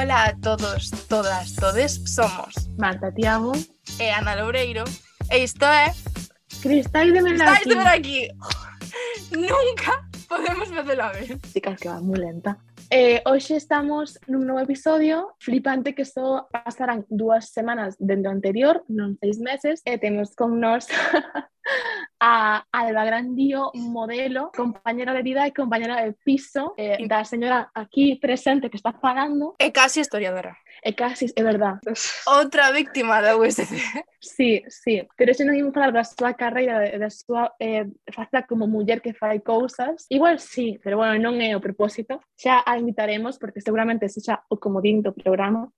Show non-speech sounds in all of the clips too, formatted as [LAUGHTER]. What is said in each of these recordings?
Ola a todos, todas, todes, somos Marta Tiago e Ana Loureiro e isto é Cristais de Meraki. Cristais de Meraki. Nunca podemos facelo a ver. Chicas, que va moi lenta. Eh, hoxe estamos nun novo episodio flipante que só pasarán dúas semanas dentro anterior, non seis meses, e temos con nós [LAUGHS] a Alba Grandío, modelo, compañera de vida e compañera de piso eh, da señora aquí presente que está falando. É casi historiadora. É casi, é verdad. Outra víctima da USC. Sí, sí. Pero se non imos falar da súa carreira, da súa eh, faceta como muller que fai cousas, igual sí, pero bueno, non é o propósito. Xa a invitaremos, porque seguramente se xa o comodín do programa.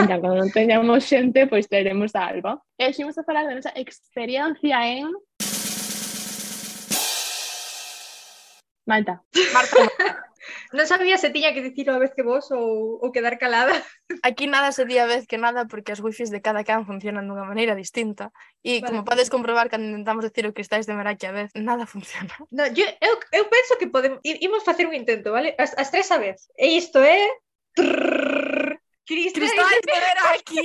Entón, cando non teñamos xente, pois traeremos a Alba. Eh, e ximos a falar da nosa experiencia en Maita. Marta. [LAUGHS] non sabía se tiña que dicir a vez que vos ou, ou quedar calada. Aquí nada se di a vez que nada porque as wifis de cada can funcionan dunha maneira distinta e vale. como podes comprobar cando intentamos decir o que estáis de Meraki a vez, nada funciona. No, yo, eu, eu penso que podemos imos facer un intento, vale? As, as tres a vez. E isto é Trrr... Cristais de Meraki.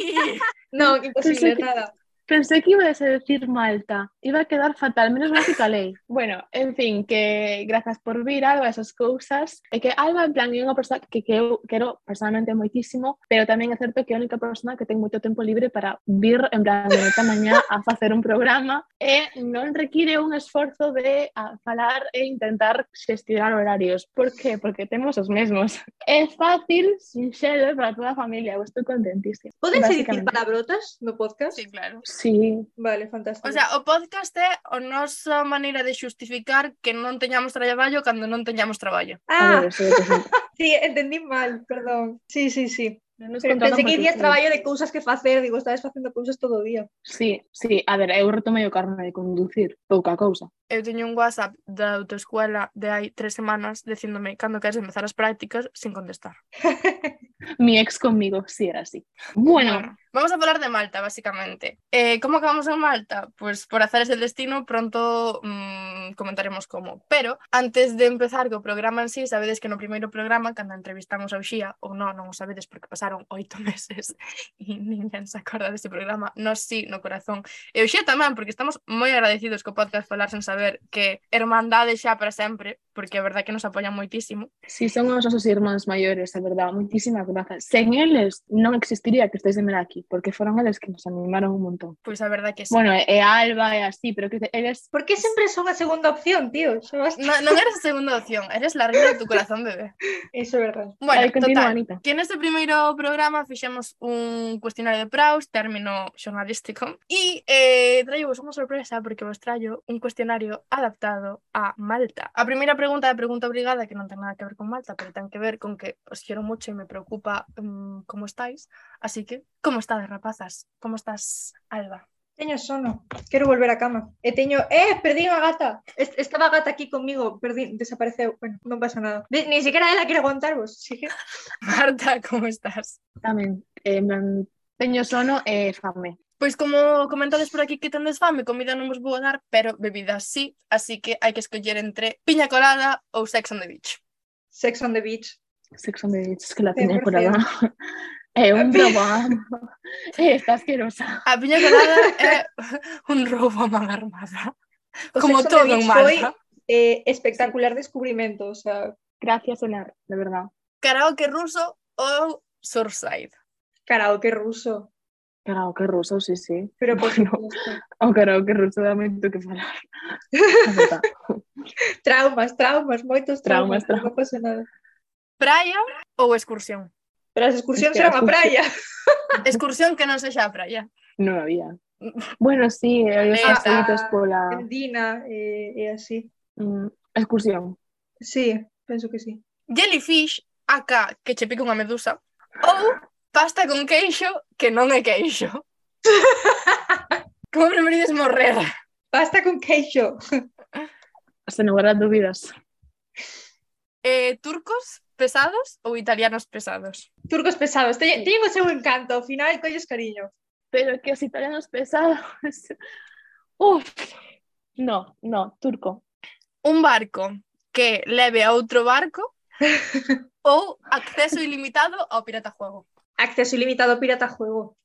non, imposible, nada. Pensé que ibas a decir Malta. Iba a quedar fatal, menos mal que calei. [LAUGHS] bueno, en fin, que grazas por vir, Alba, esas cousas. E que Alba, en plan, é unha persoa que, que eu quero personalmente moitísimo, pero tamén é certo que é a única persona que ten moito tempo libre para vir, en plan, de noita mañá [LAUGHS] a facer un programa eh, e non require un esforzo de a falar e intentar xestionar horarios. Por qué? Porque temos os mesmos. É [LAUGHS] fácil, sinxelo, para toda a familia. Eu estou contentísima. Podense dicir palabrotas no podcast? Sí, claro. Sí. Vale, fantástico. O sea, o podcast é a nosa maneira de xustificar que non teñamos traballo cando non teñamos traballo. Ah, ver, sí, [LAUGHS] sí, entendí mal, perdón. Sí, sí, sí. Nos Pero pensé que día traballo de cousas que facer, digo, estades facendo cousas todo o día. Sí, sí, a ver, eu retomei o carne de conducir, pouca cousa. Eu teño un WhatsApp da autoescuela de hai tres semanas dicéndome cando queres empezar as prácticas sin contestar. [LAUGHS] Mi ex conmigo, sí era así. Bueno. bueno vamos a hablar de Malta, básicamente. Eh, ¿Cómo acabamos en Malta? Pues por azares del destino, pronto mmm, comentaremos cómo. Pero antes de empezar co programa en sí, sabedes que no primeiro programa, cando entrevistamos a Uxía, ou non, non o sabedes porque pasaron oito [LAUGHS] meses e ninguén se acorda deste programa, nos sí, no corazón. E Uxía tamén, porque estamos moi agradecidos co podcast Falar sen saber que hermandade xa para sempre, porque a verdad que nos apoian moitísimo. Si, sí, son os nosos irmáns maiores, a verdad, moitísimas grazas. Sen eles non existiría que estéis de aquí, porque foron eles que nos animaron un montón. Pois a verdad que sí. Bueno, e Alba e así, pero que eles Por que sempre son a segunda opción, tío? No, non eres a segunda opción, eres la reina de tu corazón, bebé. Eso é verdade. Bueno, Aí continúa, total, Anita. que neste primeiro programa fixemos un cuestionario de Proust, término xornalístico, e eh, traio vos unha sorpresa porque vos traio un cuestionario adaptado a Malta. A primeira pregunta é a pregunta obrigada que non ten nada que ver con Malta, pero ten que ver con que os quero mucho e me preocupa mm, um, como estáis, así que como estades rapazas? Como estás, Alba? Teño sono, quero volver á cama. E teño, eh, perdín a gata. Est estaba a gata aquí comigo, perdí, desapareceu. Bueno, non pasa nada. De ni siquiera ela quero contarvos. Sí que... [LAUGHS] Marta, como estás? Tamén, eh, teño sono e eh, fame. Pois como comentades por aquí que tendes fame, comida non vos vou dar, pero bebida sí, así que hai que escoller entre piña colada ou sex on the beach. Sex on the beach. 620 que la tiña colada é [LAUGHS] ¿ah? [LAUGHS] [LAUGHS] un robo é esta asquerosa. A piña colada é un robo a man armada. O Como todo en Malta. Foi eh, espectacular descubrimento, o sea... Gracias, Enar, de verdad. Karaoke ruso ou Surfside? Karaoke ruso. Karaoke ruso, sí, sí. Pero por bueno, o karaoke ruso dá moito que falar. traumas, traumas, moitos traumas. Traumas, traumas. Non pasa nada. Praia ou excursión? Pero as excursións es que eran a praia. [LAUGHS] excursión que non sexa a praia. Non había. Bueno, sí, eh, eh, había os acelitos pola... Dina e, eh, e así. Mm, excursión. Sí, penso que sí. Jellyfish, acá, que che pica unha medusa. Ou pasta con queixo, que non é queixo. [LAUGHS] Como preferides morrer? Pasta con queixo. Sen lugar a dúbidas. Eh, turcos pesados ou italianos pesados? Turcos pesados. Teñen, teñen o seu encanto, ao final colles cariño. Pero que os italianos pesados... [LAUGHS] Uf, no, no, turco. Un barco que leve a outro barco [LAUGHS] ou acceso ilimitado ao pirata juego. Acceso ilimitado a pirata juego.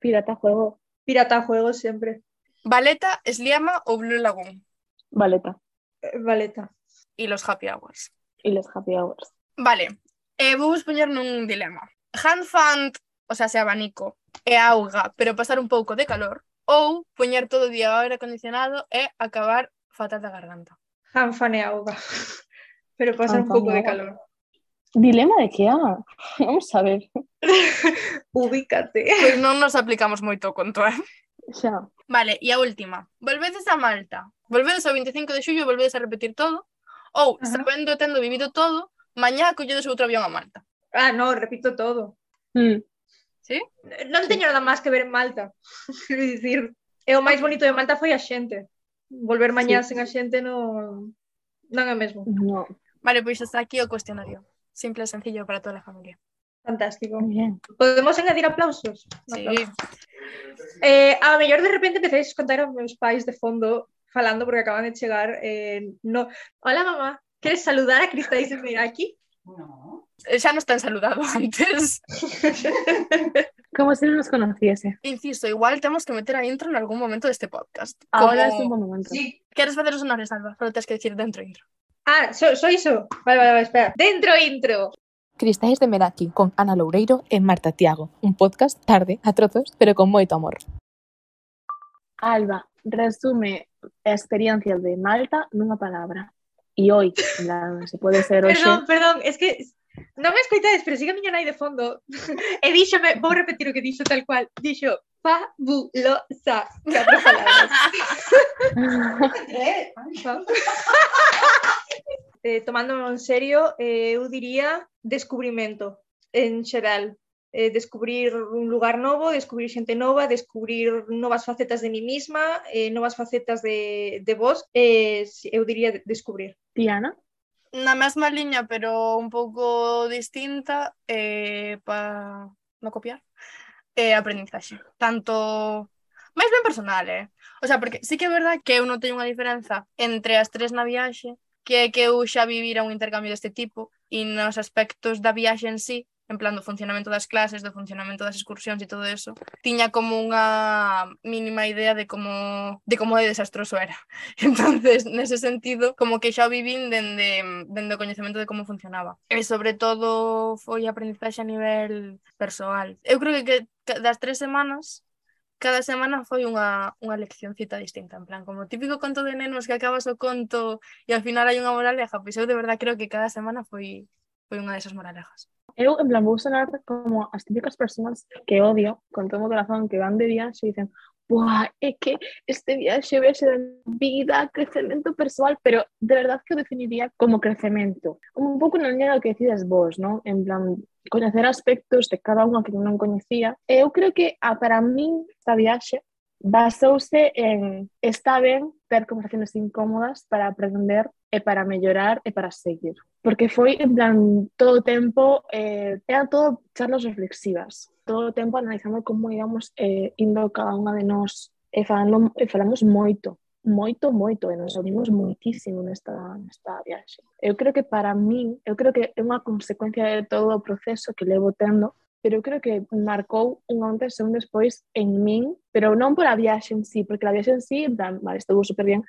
Pirata juego. Pirata juego sempre. Valeta, Sliema ou Blue Lagoon. Valeta. Eh, Valeta. E los happy hours. E los happy hours. Vale, eh, vou vos poñer nun dilema. Handfant, o sea, se abanico, e auga, pero pasar un pouco de calor, ou poñer todo o día o aire acondicionado e acabar fatal da garganta. Hanfan e auga, [LAUGHS] pero pasar Hanfan un pouco de calor. Dilema de que ah, [LAUGHS] vamos a ver. [LAUGHS] Ubícate. Pois pues non nos aplicamos moito o conto, eh? Xa. Vale, e a última. Volvedes a Malta. Volvedes ao 25 de xullo, volvedes a repetir todo. Ou, Ajá. sabendo tendo vivido todo, Mañá colledes outro avión a Malta. Ah, no, repito todo. Mm. Sí? Non teño nada máis que ver en Malta. [LAUGHS] Quero dicir, e o máis bonito de Malta foi a xente. Volver mañá sí. sen a xente non non é mesmo. No. Vale, pois pues está aquí o cuestionario. Simple e sencillo para toda a familia. Fantástico. Bien. Podemos engadir aplausos? Sí. Eh, a mellor de repente empecéis a contar aos meus pais de fondo falando porque acaban de chegar eh, no... Hola mamá, queres saludar a Cristais de Meraki? Eh, Xa nos ten saludado antes. [LAUGHS] Como si no nos conociese. Inciso, igual temos que meter a intro en algún momento deste podcast. Ahora es un buen momento. Sí. Queres facer os honores, Alba? Solo tens que decir dentro intro. Ah, so, so iso. Vale, vale, vale, espera. Dentro intro. Cristais de Meraki con Ana Loureiro e Marta Tiago. Un podcast tarde, a trozos, pero con moito amor. Alba, resume experiencia de Malta nunha palabra. E hoy, plan, se pode ser hoxe. Perdón, perdón, es que non me escoitades, pero sigue a miña nai de fondo. e díxome, vou repetir o que dixo tal cual. Dixo, fabulosa. Catro palabras. [LAUGHS] eh, tomándome en serio, eh, eu diría descubrimento en xeral. eh, descubrir un lugar novo, descubrir xente nova, descubrir novas facetas de mí misma, eh, novas facetas de, de vos, eh, eu diría descubrir. Diana? Na mesma liña, pero un pouco distinta, eh, pa no copiar, eh, aprendizaxe. Tanto máis ben personal, eh? O sea, porque sí que é verdad que eu non teño unha diferenza entre as tres na viaxe, que é que eu xa vivira un intercambio deste tipo e nos aspectos da viaxe en sí en plan do funcionamento das clases, do funcionamento das excursións e todo eso, tiña como unha mínima idea de como de como de desastroso era. [LAUGHS] Entonces, nese sentido, como que xa o vivín dende, dende o coñecemento de como funcionaba. E sobre todo foi aprendizaxe a nivel persoal. Eu creo que, que das tres semanas cada semana foi unha, unha leccióncita distinta, en plan, como o típico conto de nenos que acabas o conto e ao final hai unha moraleja, pois eu de verdad creo que cada semana foi foi unha desas moralejas. Eu, en plan, vou sonar como as típicas persoas que odio con todo o corazón que van de viaxe e dicen Buah, é que este viaxe vai ser vida, crecemento persoal, pero de verdad que o definiría como crecemento. Un pouco na liña do que decides vos, ¿no? En plan, coñecer aspectos de cada unha que non coñecía. Eu eh, creo que a, para min esta viaxe basouse en está ben ter conversaciones incómodas para aprender e para mellorar e para seguir. Porque foi, en plan, todo o tempo, eh, eran todo charlas reflexivas. Todo o tempo analizando como íbamos eh, indo cada unha de nós e, falando, e falamos moito, moito, moito, e nos unimos moitísimo nesta, nesta viaxe. Eu creo que para min, eu creo que é unha consecuencia de todo o proceso que levo tendo, pero eu creo que marcou un antes e un despois en min, pero non por a viaxe en sí, porque a viaxe en sí, en plan, vale, estuvo super bien,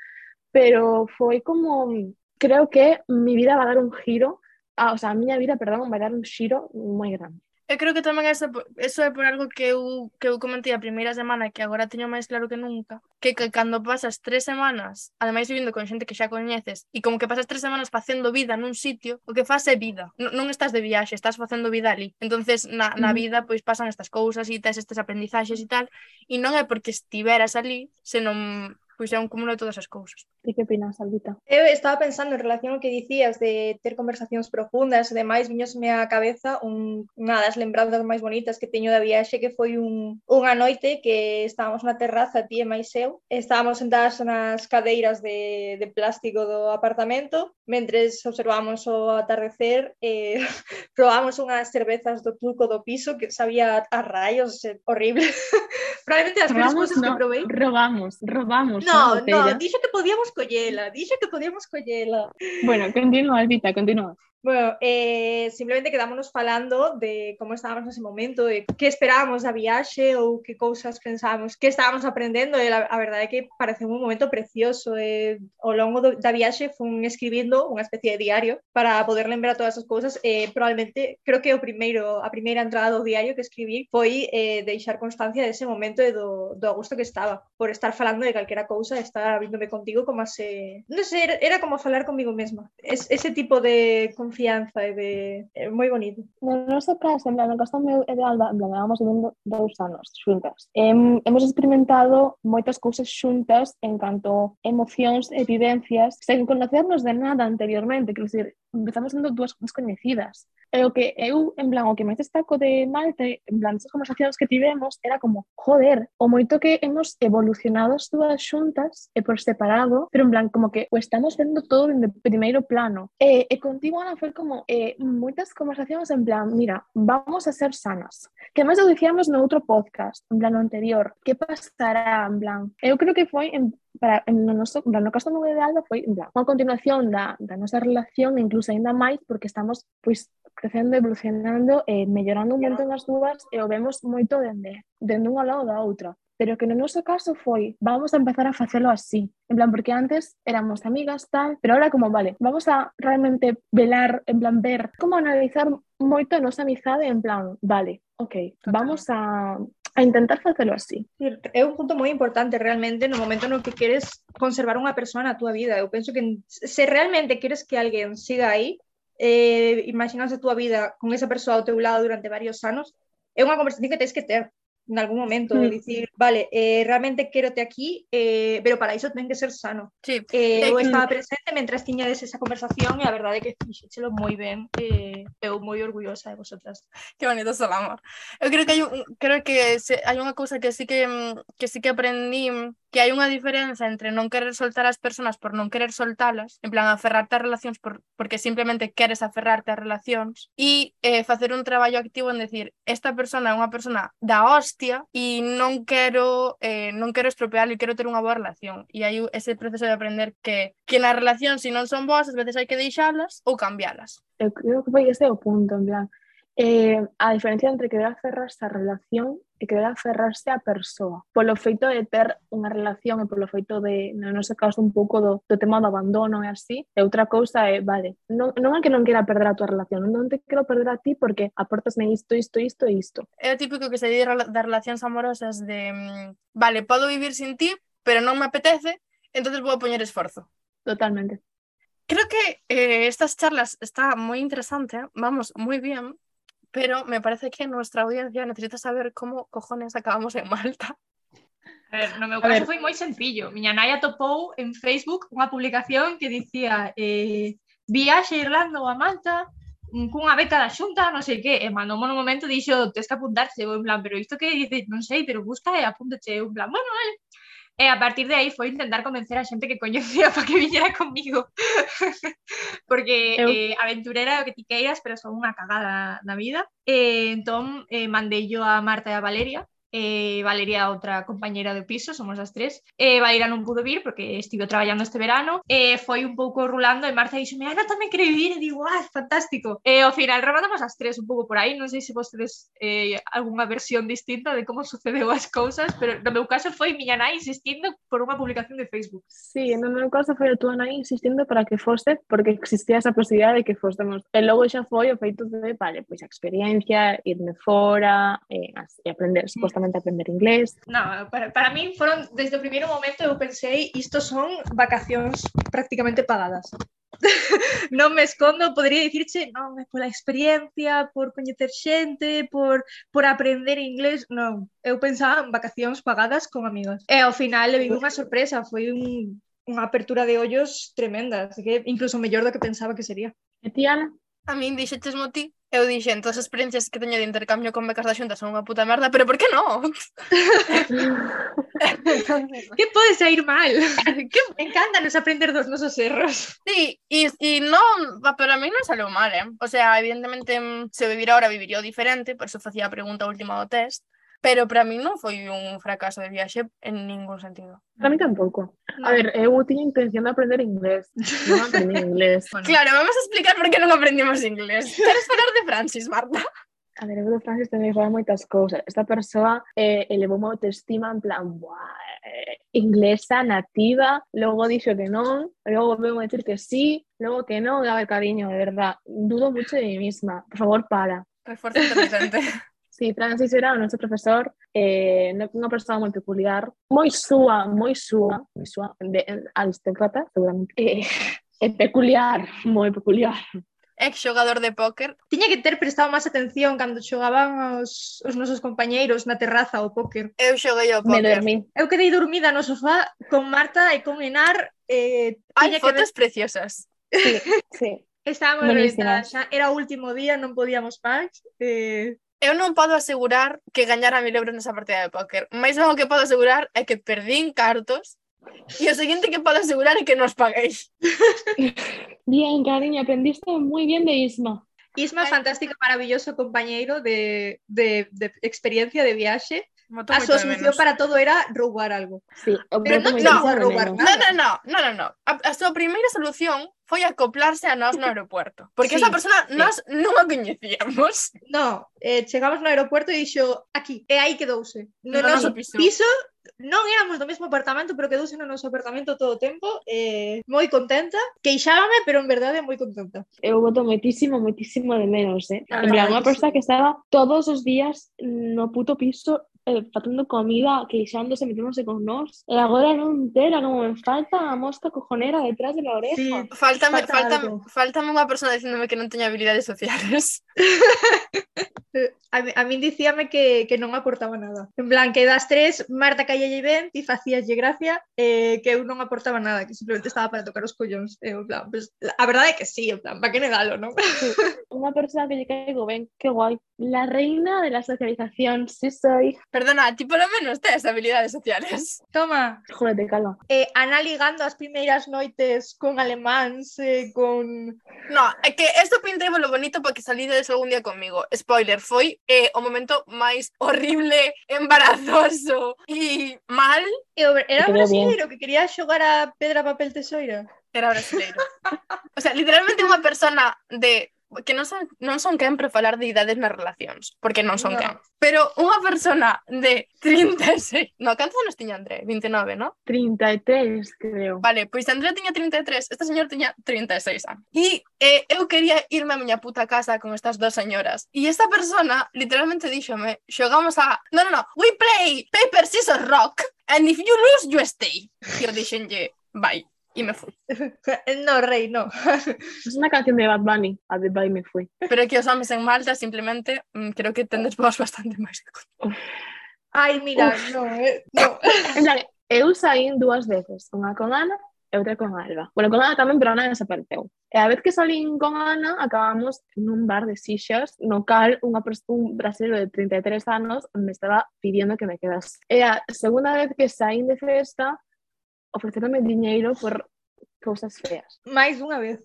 pero foi como, mm, creo que mi vida va a dar un giro, ah, o sea, a miña vida, perdón, vai dar un xiro moi grande. Eu creo que tamén eso, eso é por algo que eu, que eu comentei a primeira semana que agora teño máis claro que nunca que, que cando pasas tres semanas ademais vivindo con xente que xa coñeces e como que pasas tres semanas facendo vida nun sitio o que faz é vida, N non estás de viaxe estás facendo vida ali, entonces na, na vida pois pasan estas cousas e tes estes aprendizaxes e tal e non é porque estiveras ali senón pois é un cúmulo de todas as cousas. E que opinas, Albita? Eu estaba pensando en relación ao que dicías de ter conversacións profundas e demais, viñosme á cabeza un, unha das lembranzas máis bonitas que teño da viaxe que foi un, unha noite que estábamos na terraza ti e máis eu, estábamos sentadas nas cadeiras de, de plástico do apartamento, mentres observábamos o atardecer e [LAUGHS] eh, unhas cervezas do truco do piso que sabía a rayos, horrible. [LAUGHS] Probablemente as probamos, no, que probei. Robamos, robamos No, no, dixo que podíamos collela, dixo que podíamos collela. Bueno, continúa, Albita, continúa. Bueno, eh, simplemente quedámonos falando de como estábamos nese momento, de eh, que esperábamos da viaxe ou que cousas pensábamos, que estábamos aprendendo, e a, a verdade é que pareceu un momento precioso. Eh, e, ao longo do, da viaxe fun escribindo unha especie de diario para poder lembrar todas as cousas. E, eh, probablemente, creo que o primeiro, a primeira entrada do diario que escribí foi eh, deixar constancia dese momento e do, do gusto que estaba por estar falando de calquera cousa, estar abriéndome contigo como a se... Non sei, era como falar comigo mesma. Es, ese tipo de confianza e de eh, é moi bonito. No noso caso, en plan, no caso meu e de Alba, en plan, vamos vivendo dous anos xuntas. Em, hemos experimentado moitas cousas xuntas en canto emocións e vivencias sen conocernos de nada anteriormente, quero dicir, empezamos sendo dúas descoñecidas E o que eu, en plan, o que máis destaco de Malte, en plan, esas conversacións que tivemos, era como, joder, o moito que hemos evolucionado as dúas xuntas e por separado, pero en plan, como que o estamos vendo todo en primeiro plano. E, e contigo, Ana, foi como eh, moitas conversacións en plan, mira, vamos a ser sanas. Que máis o dicíamos no outro podcast, en plan, anterior. Que pasará, en plan? Eu creo que foi en para no noso, para no caso novo de Alba foi en plan, unha continuación da, da nosa relación incluso aínda máis porque estamos pois crecendo, evolucionando eh, e mellorando un montón as dúas e eh, o vemos moito dende, dende un ao lado da outra. Pero que no noso caso foi, vamos a empezar a facelo así. En plan, porque antes éramos amigas, tal, pero ahora como, vale, vamos a realmente velar, en plan, ver, como analizar moito a nosa amizade, en plan, vale, ok, vamos a a intentar facelo así. É un punto moi importante realmente no momento no que queres conservar unha persoa na túa vida. Eu penso que se realmente queres que alguén siga aí, eh, imaginas a túa vida con esa persoa ao teu lado durante varios anos, é unha conversación que tens que ter en algún momento, de decir, vale, eh, realmente quérote aquí, eh, pero para iso ten que ser sano. Sí. Eh, eu estaba presente mentras tiñades esa conversación e a verdade é que fixéchelo moi ben, eh, eu moi orgullosa de vosotras. Que bonito Solama. Eu creo que hai, creo que se, hai unha cousa que sí que, mm, que sí que aprendí mm, que hai unha diferenza entre non querer soltar as persoas por non querer soltalas, en plan aferrarte a relacións por, porque simplemente queres aferrarte a relacións e eh, facer un traballo activo en decir, esta persona é unha persona da hostia angustia e non quero eh, non quero estropearlo e quero ter unha boa relación. E hai ese proceso de aprender que que na relación, se si non son boas, ás veces hai que deixalas ou cambialas. Eu creo que foi ese o punto, en plan, Eh, a diferencia entre querer aferrarse á relación e querer aferrarse á persoa. Polo feito de ter unha relación e polo feito de, no noso caso, un pouco do, do tema do abandono e así, e outra cousa é, vale, non, non é que non queira perder a tua relación, non te quero perder a ti porque aportasme isto, isto, isto e isto. É o típico que se di das relacións amorosas de, mm, vale, podo vivir sin ti, pero non me apetece, entonces vou a poñer esforzo. Totalmente. Creo que eh, estas charlas está moi interesante, vamos, moi bien, pero me parece que nuestra audiencia necesita saber cómo cojones acabamos en Malta. A ver, no meu caso ver. foi moi sencillo. Miña nai atopou en Facebook unha publicación que dicía eh, viaxe a Irlanda ou a Malta mm, cunha beca da xunta, non sei que, e mandou no momento dixo, tes que apuntarse, eu en plan, pero isto que dice, non sei, pero busca e apúntate, eu en plan, bueno, vale. Eh E a partir de aí foi intentar convencer a xente que coñecía [LAUGHS] para que viñera comigo. [LAUGHS] Porque eu... eh, aventurera o que ti queiras, pero son unha cagada na vida. E eh, entón eh, mandei yo a Marta e a Valeria eh, Valeria, outra compañeira do piso, somos as tres, eh, Valeria non pudo vir porque estive traballando este verano, eh, foi un pouco rulando e Marta dixome, Ana tamén quere vir, e digo, ah, fantástico. E eh, ao final rematamos as tres un pouco por aí, non sei se vostedes eh, algunha versión distinta de como sucedeu as cousas, pero no meu caso foi miña nai insistindo por unha publicación de Facebook. Sí, no meu caso foi a tua nai insistindo para que fose, porque existía esa posibilidade de que fósemos. E logo xa foi o feito de, vale, pois a experiencia, irme fora, eh, e aprender, mm. supostamente solamente aprender inglés? No, para, para mí foron, desde o primeiro momento eu pensei isto son vacacións prácticamente pagadas. [LAUGHS] non me escondo, podría dicirche, non, é pola experiencia, por coñecer xente, por, por aprender inglés, non. Eu pensaba en vacacións pagadas con amigos. Eh, e ao final le vin unha sorpresa, foi un, unha apertura de ollos tremenda, así que incluso mellor do que pensaba que sería. E ti, Ana? A min dixetes moti Eu dixen, todas as experiencias que teño de intercambio con becas da xunta son unha puta merda, pero por que non? [LAUGHS] que pode sair mal? [LAUGHS] que encántanos aprender dos nosos erros. Sí, e, e non, a mí non saleu mal, eh? O sea, evidentemente, mm, se vivir ahora viviría diferente, por eso facía a pregunta última do test. Pero para mí non foi un fracaso de viaxe en ningún sentido. Para mí tampouco. No. A ver, eu tiña intención de aprender inglés. Non aprendi [LAUGHS] inglés. Bueno, Claro, vamos a explicar por que non aprendimos inglés. [LAUGHS] Queres falar de Francis, Marta? A ver, eu de Francis que falar moitas cousas. Esta persoa eh, elevou a autoestima en plan, buah, eh, inglesa, nativa, logo dixo que non, logo veo a decir que sí, logo que non, a ver, cariño, de verdad, dudo mucho de mí misma. Por favor, para. Refuerzo [LAUGHS] inteligente. Sí, Francis era o noso profesor, eh, unha persoa moi peculiar, moi súa, moi súa, moi súa, de, eh, aristócrata, seguramente. Eh, [LAUGHS] é peculiar, moi peculiar ex xogador de póker, tiña que ter prestado máis atención cando xogaban os, os nosos compañeiros na terraza ao póker. Eu xoguei ao póker. Me dormí. Eu quedei dormida no sofá con Marta e con Enar. Eh, Hai fotos que... preciosas. Sí, sí. Estábamos reventadas, era o último día, non podíamos máis. Eh, eu non podo asegurar que gañara mil euros nesa partida de póker. Mais ben o que podo asegurar é que perdín cartos e o seguinte que podo asegurar é que nos paguéis. [LAUGHS] bien, cariño, aprendiste moi bien de Isma. Isma, fantástico, maravilloso compañeiro de, de, de experiencia de viaxe a su solución para todo era roubar algo. Sí, pero non, no, no, roubar no, nada. no, no, no, no, a, a súa primeira solución foi acoplarse a nós no [LAUGHS] aeropuerto, porque sí, esa persona sí. nós non a coñecíamos. No, eh, chegamos no aeropuerto e dixo, aquí, eh, e aí quedouse. No, no noso piso. piso non éramos do mesmo apartamento, pero quedouse no noso apartamento todo o tempo, eh, moi contenta, queixábame, pero en verdade moi contenta. Eu voto moitísimo, moitísimo de menos, eh? Ah, en plan, unha persoa que estaba todos os días no puto piso eh, facendo comida, queixándose, meténdose con nós. E agora non entera, como me falta a mosca cojonera detrás de la oreja. Sí, faltame, falta faltame, algo. faltame unha persona dicéndome que non teño habilidades sociales. [LAUGHS] a, a min dicíame que, que non aportaba nada. En plan, que das tres, Marta callalle ben, ti facíaslle gracia, eh, que eu non aportaba nada, que simplemente estaba para tocar os collóns. Eh, en plan, pues, a verdade é que sí, en plan, para que negalo, non? [LAUGHS] Unha persona que lle caigo ben, que guai. La reina de la socialización, sí soy. Perdona, a ti polo menos tes habilidades sociales. Toma. Júrate, calma. Eh, Ana ligando as primeiras noites con alemáns, eh, con... No, é que esto pintei lo bonito para que salides algún día conmigo. Spoiler, foi eh, o momento máis horrible, [LAUGHS] embarazoso e mal. Eh, Era brasileiro que quería xogar a pedra, papel, tesoira. Era brasileiro. o sea, literalmente unha persona de que non son, non son quen para falar de idades nas relacións, porque non son no. quen. Pero unha persona de 36... No, cantos anos tiña André? 29, no? 33, creo. Vale, pois André tiña 33, esta señora tiña 36 anos. E eh, eu quería irme a miña puta casa con estas dos señoras. E esta persona literalmente díxome, xogamos a... No, no, no, we play paper, scissors, rock, and if you lose, you stay. E eu dixenlle, vai y me fui. [LAUGHS] no, rey, no. es una canción de Bad Bunny, a The Bye me fui. Pero é que os homens en Malta simplemente mm, creo que tendes oh. vos bastante máis. Ai, mira, Uf. no, eh, no. [LAUGHS] en plan, eu saín dúas veces, unha con Ana e outra con Alba. Bueno, con Ana tamén, pero Ana desapareceu. E a vez que salín con Ana, acabamos nun bar de sixas, no cal unha, un brasileiro de 33 anos me estaba pidiendo que me quedase. E a segunda vez que saín de festa, ofrecerme dinheiro por cousas feas. Mais unha vez.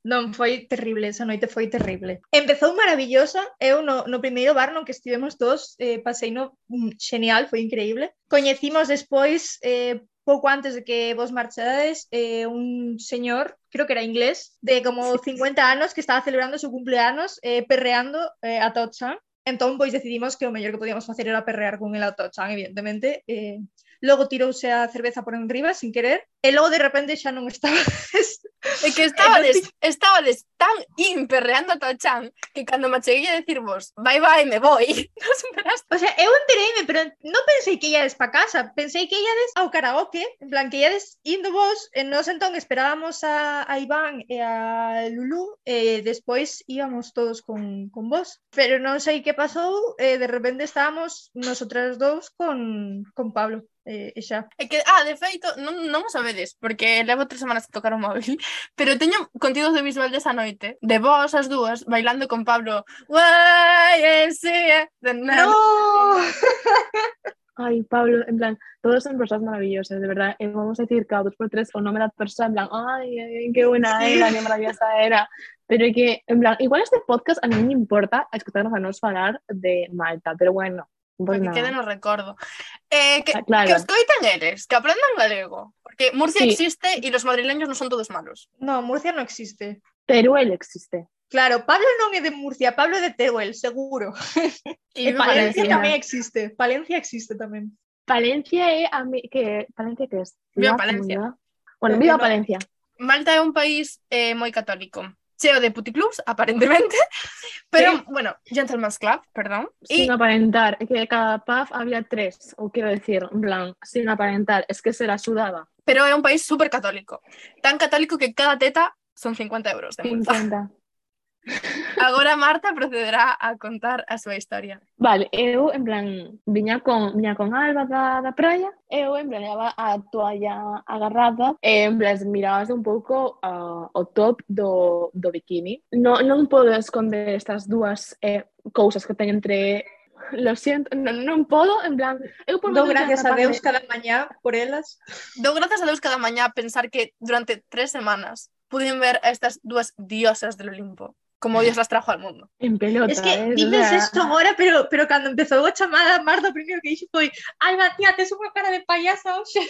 Non, foi terrible, esa noite foi terrible. Empezou maravillosa, eu no, no primeiro bar no que estivemos todos, eh, pasei no mm, xenial, foi increíble. Coñecimos despois, eh, pouco antes de que vos marchades, eh, un señor, creo que era inglés, de como 50 anos que estaba celebrando su cumpleanos eh, perreando eh, a Totchan. Entón, pois decidimos que o mellor que podíamos facer era perrear con el a Tochan, evidentemente. Eh, logo tirouse a cerveza por enriba sin querer, e logo de repente xa non estaba [LAUGHS] é que estabades, estabades tan imperreando a o chan que cando me cheguei a decir vos, vai, vai, me voy. [LAUGHS] Non superaste. O sea, eu entereime, pero non pensei que iades pa casa, pensei que iades ao karaoke, en plan que iades indo vos, e nos entón esperábamos a, a Iván e a Lulú, e despois íbamos todos con, con vos. Pero non sei que pasou, e de repente estábamos nosotras dous con, con Pablo. E, e xa. É que, ah, de feito, non, non o sabedes, porque levo tres semanas a tocar o móvil, [LAUGHS] pero teño contido audiovisual desa noite, de vos as dúas, bailando con Pablo. No! [LAUGHS] Ai, Pablo, en plan, todos son persoas maravillosas, de verdad. E vamos a decir cada dos por tres o nome da persoa, en plan, ai, ai, que buena Sí. era, que maravillosa era. Pero que, en plan, igual este podcast a mí me importa escutarnos a nos falar de Malta, pero bueno, Pues para que nada. quede no recordo. Eh, que, Ah, claro. que os coiten eles, que aprendan galego. Porque Murcia Sí. existe y los madrileños no son todos malos. No, Murcia no existe. Teruel existe. Claro, Pablo non é de Murcia, Pablo é de Teruel, seguro. [LAUGHS] Y E Palencia Valencia. tamén existe. Palencia existe tamén. Palencia é a mi- que Palencia que es? Viva Palencia. comunidad? Bueno, Porque viva no- Palencia. Malta é un país eh, moi católico. Cheo de puticlubs, aparentemente. [LAUGHS] Pero, Sí. bueno, Gentleman's Club, perdón. Y Sin aparentar, que cada pub había tres, ou quero decir, en plan, sin aparentar, es que se la sudaba. pero é un país súper católico. Tan católico que cada teta son 50 euros de multa. 50. Agora Marta procederá a contar a súa historia. Vale, eu en plan viña con viña con Alba da, da praia, eu en plan leva a toalla agarrada e en plan mirabas un pouco uh, o top do, do bikini. No, non podo esconder estas dúas eh, cousas que teño entre lo siento, non, non podo, en plan, eu por Do gracias a Deus cada mañá por elas. Do gracias a Deus cada mañá pensar que durante tres semanas pude ver a estas dúas diosas do Olimpo. Como Dios las trajo al mundo. En pelota, Es que eh, o dices sea, esto agora, pero, pero cando empezou a chamada, Marta, o primeiro que dixo foi Alba, tía, tes unha cara de payasa [LAUGHS] hoxe.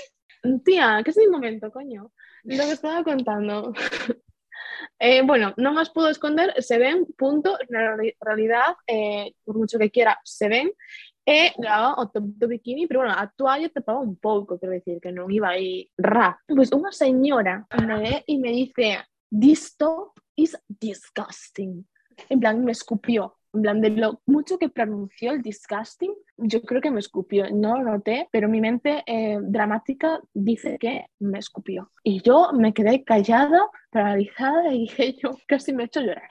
Tía, que es mi momento, coño. Lo que estaba contando. [LAUGHS] Eh, bueno, non os puedo esconder, se ven, punto, realidad, eh, por mucho que quiera, se ven, e levaba o top do bikini, pero bueno, a toalla tapaba un pouco, quero decir, que non iba aí ra. Pois unha señora me ve e me dice, top is disgusting. En plan, me escupió. En plan, de lo mucho que pronunció el disgusting, yo creo que me escupió. No lo noté, pero mi mente eh, dramática dice que me escupió. Y yo me quedé callada, paralizada y dije [LAUGHS] yo, casi me he hecho llorar.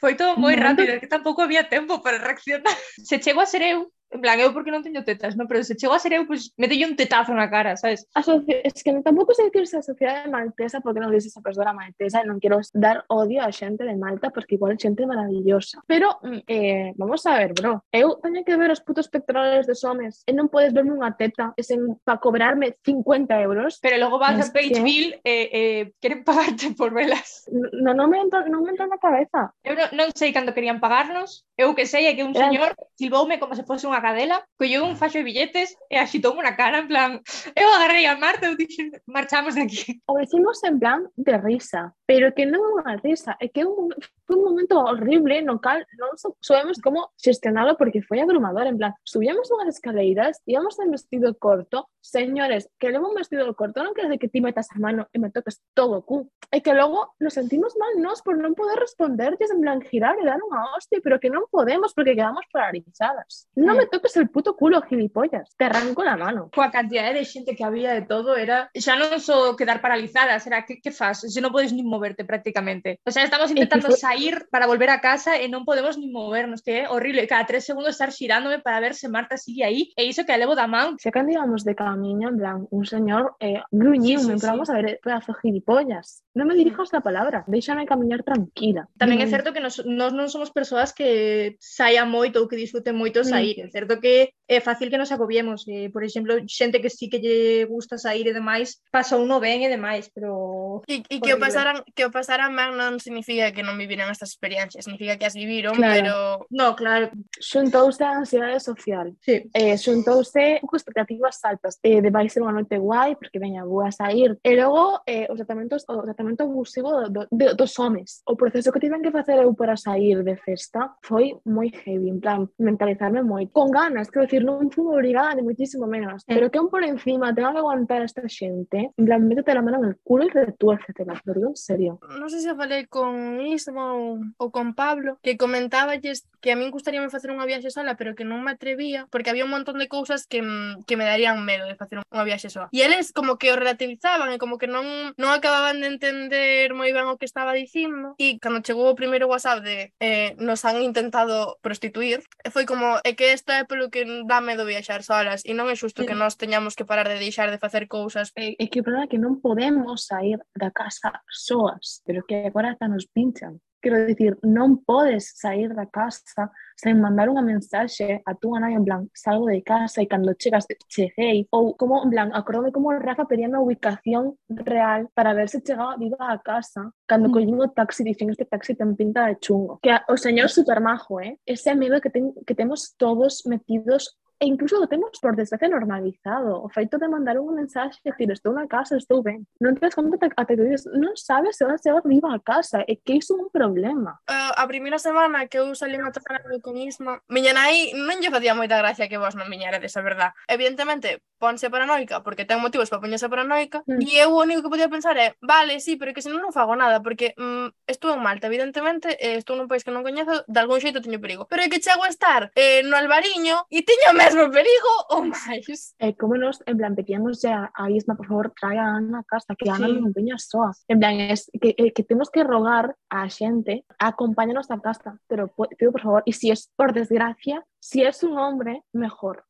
Foi todo moi rápido, é que tampouco había tempo para reaccionar. Se chego a ser eu, En plan, eu porque non teño tetas, non? Pero se chego a ser eu, pois pues, metello un tetazo na cara, sabes? Asoci es que non, tampouco sei que a sociedade maltesa porque non dices a persoa maltesa e non quero dar odio a xente de Malta porque igual é xente maravillosa. Pero, mm, eh, vamos a ver, bro, eu teño que ver os putos pectorales dos homes e non podes verme unha teta e sen para cobrarme 50 euros. Pero logo vas es a Pageville e eh, eh, queren pagarte por velas. Non, non me entra, non me entra na cabeza. Eu non, non sei cando querían pagarnos, eu que sei é que un Era... señor silboume como se fose unha cadela, colleu un faxo de billetes e axitoume na cara, en plan, eu agarrei a Marta e dixen, marchamos de aquí. O decimos en plan de risa, pero que non é unha risa, é que é un, foi un momento horrible no cal so- sabemos como xestionalo porque foi abrumador, en plan, subíamos unhas escaleiras, íbamos en vestido corto, señores, que levo un vestido corto non quer dizer que ti metas a mano e me toques todo cu, é que logo nos sentimos mal nós por non poder respondertes en plan girar e dar unha hostia, pero que non podemos porque quedamos paralizadas. Non me toques el puto culo, gilipollas, te arranco la mano. Coa cantidade de xente que había de todo, era xa non só quedar paralizadas, era que, que faz? Se non podes nin moverte prácticamente. O sea, estamos intentando foi- ir, para volver a casa e non podemos ni movernos, que é horrible. Cada tres segundos estar xirándome para ver se Marta sigue aí e iso que a levo da man. Se cando íbamos de camiño, en plan, un señor eh, gruñiu, sí, sí, sí. vamos a ver, eh, pedazo gilipollas. Non me dirijas la palabra, déxame camiñar tranquila. Tamén é certo que nos, nos non somos persoas que saian moito ou que disfruten moito sair. É certo que é fácil que nos agobiemos. E, por exemplo, xente que sí que lle gusta sair e demais, pasa uno ben e demais, pero... E, e que, o pasaran, que o pasaran ben non significa que non viviran estas experiencias, significa que as viviron, claro. pero... No, claro. Xuntouse a ansiedade social. Sí. Eh, xuntouse con expectativas altas. Eh, de vai ser unha noite guai, porque veña, vou a sair. E logo, eh, os tratamentos, o tratamento abusivo do, do, dos homes. O proceso que tiven que facer eu para sair de festa foi moi heavy, en plan, mentalizarme moi. Con ganas, quero decirlo non forma obrigada ni muitísimo menos, pero que un por encima tenga que aguantar a esta xente, en plan, métete la mano en el culo y retuércetela, te lo digo en serio. non sé se falei con Ismo ou con Pablo, que comentaba que a min gustaríame facer unha viaxe sola, pero que non me atrevía, porque había un montón de cousas que, mm, que me darían medo de facer unha viaxe sola. E eles como que o relativizaban e como que non, non acababan de entender moi ben o que estaba dicindo. E cando chegou o primeiro WhatsApp de eh, nos han intentado prostituir, foi como, é que esta é polo que dá medo viaxar solas e non é xusto que nós teñamos que parar de deixar de facer cousas. É, é que o problema é que non podemos sair da casa soas, pero que agora hasta nos pinchan. Quero dicir, non podes sair da casa se mandaron unha mensaxe a túa nai en plan, salgo de casa e cando chegas cheguei, ou como en plan, acordome como Rafa pedía a ubicación real para ver se chegaba viva a casa, cando mm. collín o taxi dicen este taxi ten pinta de chungo. Que o señor super majo, eh? Ese medo que, ten, que temos todos metidos e incluso lo temos por desgracia normalizado. O feito de mandar un mensaxe e decir estou na casa, estou ben non te das conta até que dices non sabes se vas chegar viva a casa. E que iso é un problema. Uh, a primeira semana que eu salí a tocar con Isma miña nai non lle facía moita gracia que vos non miñaredes, a verdad. Evidentemente ponse paranoica porque ten motivos para poñerse paranoica mm. e eu o único que podía pensar é vale, sí, pero que senón non fago nada porque mm, estou en Malta, evidentemente eh, estou nun país que non coñezo, de algún xeito teño perigo pero é que chego a estar eh, no Albariño e teño medo mesmo perigo ou máis. E como nos, en plan, pedíamos ya a Isma, por favor, trae a Ana a casa, que Ana Sí. non veña soa. En plan, es que, eh, que temos que rogar a xente a acompañarnos a casa, pero pido por favor, e si es por desgracia, si es un hombre, mejor.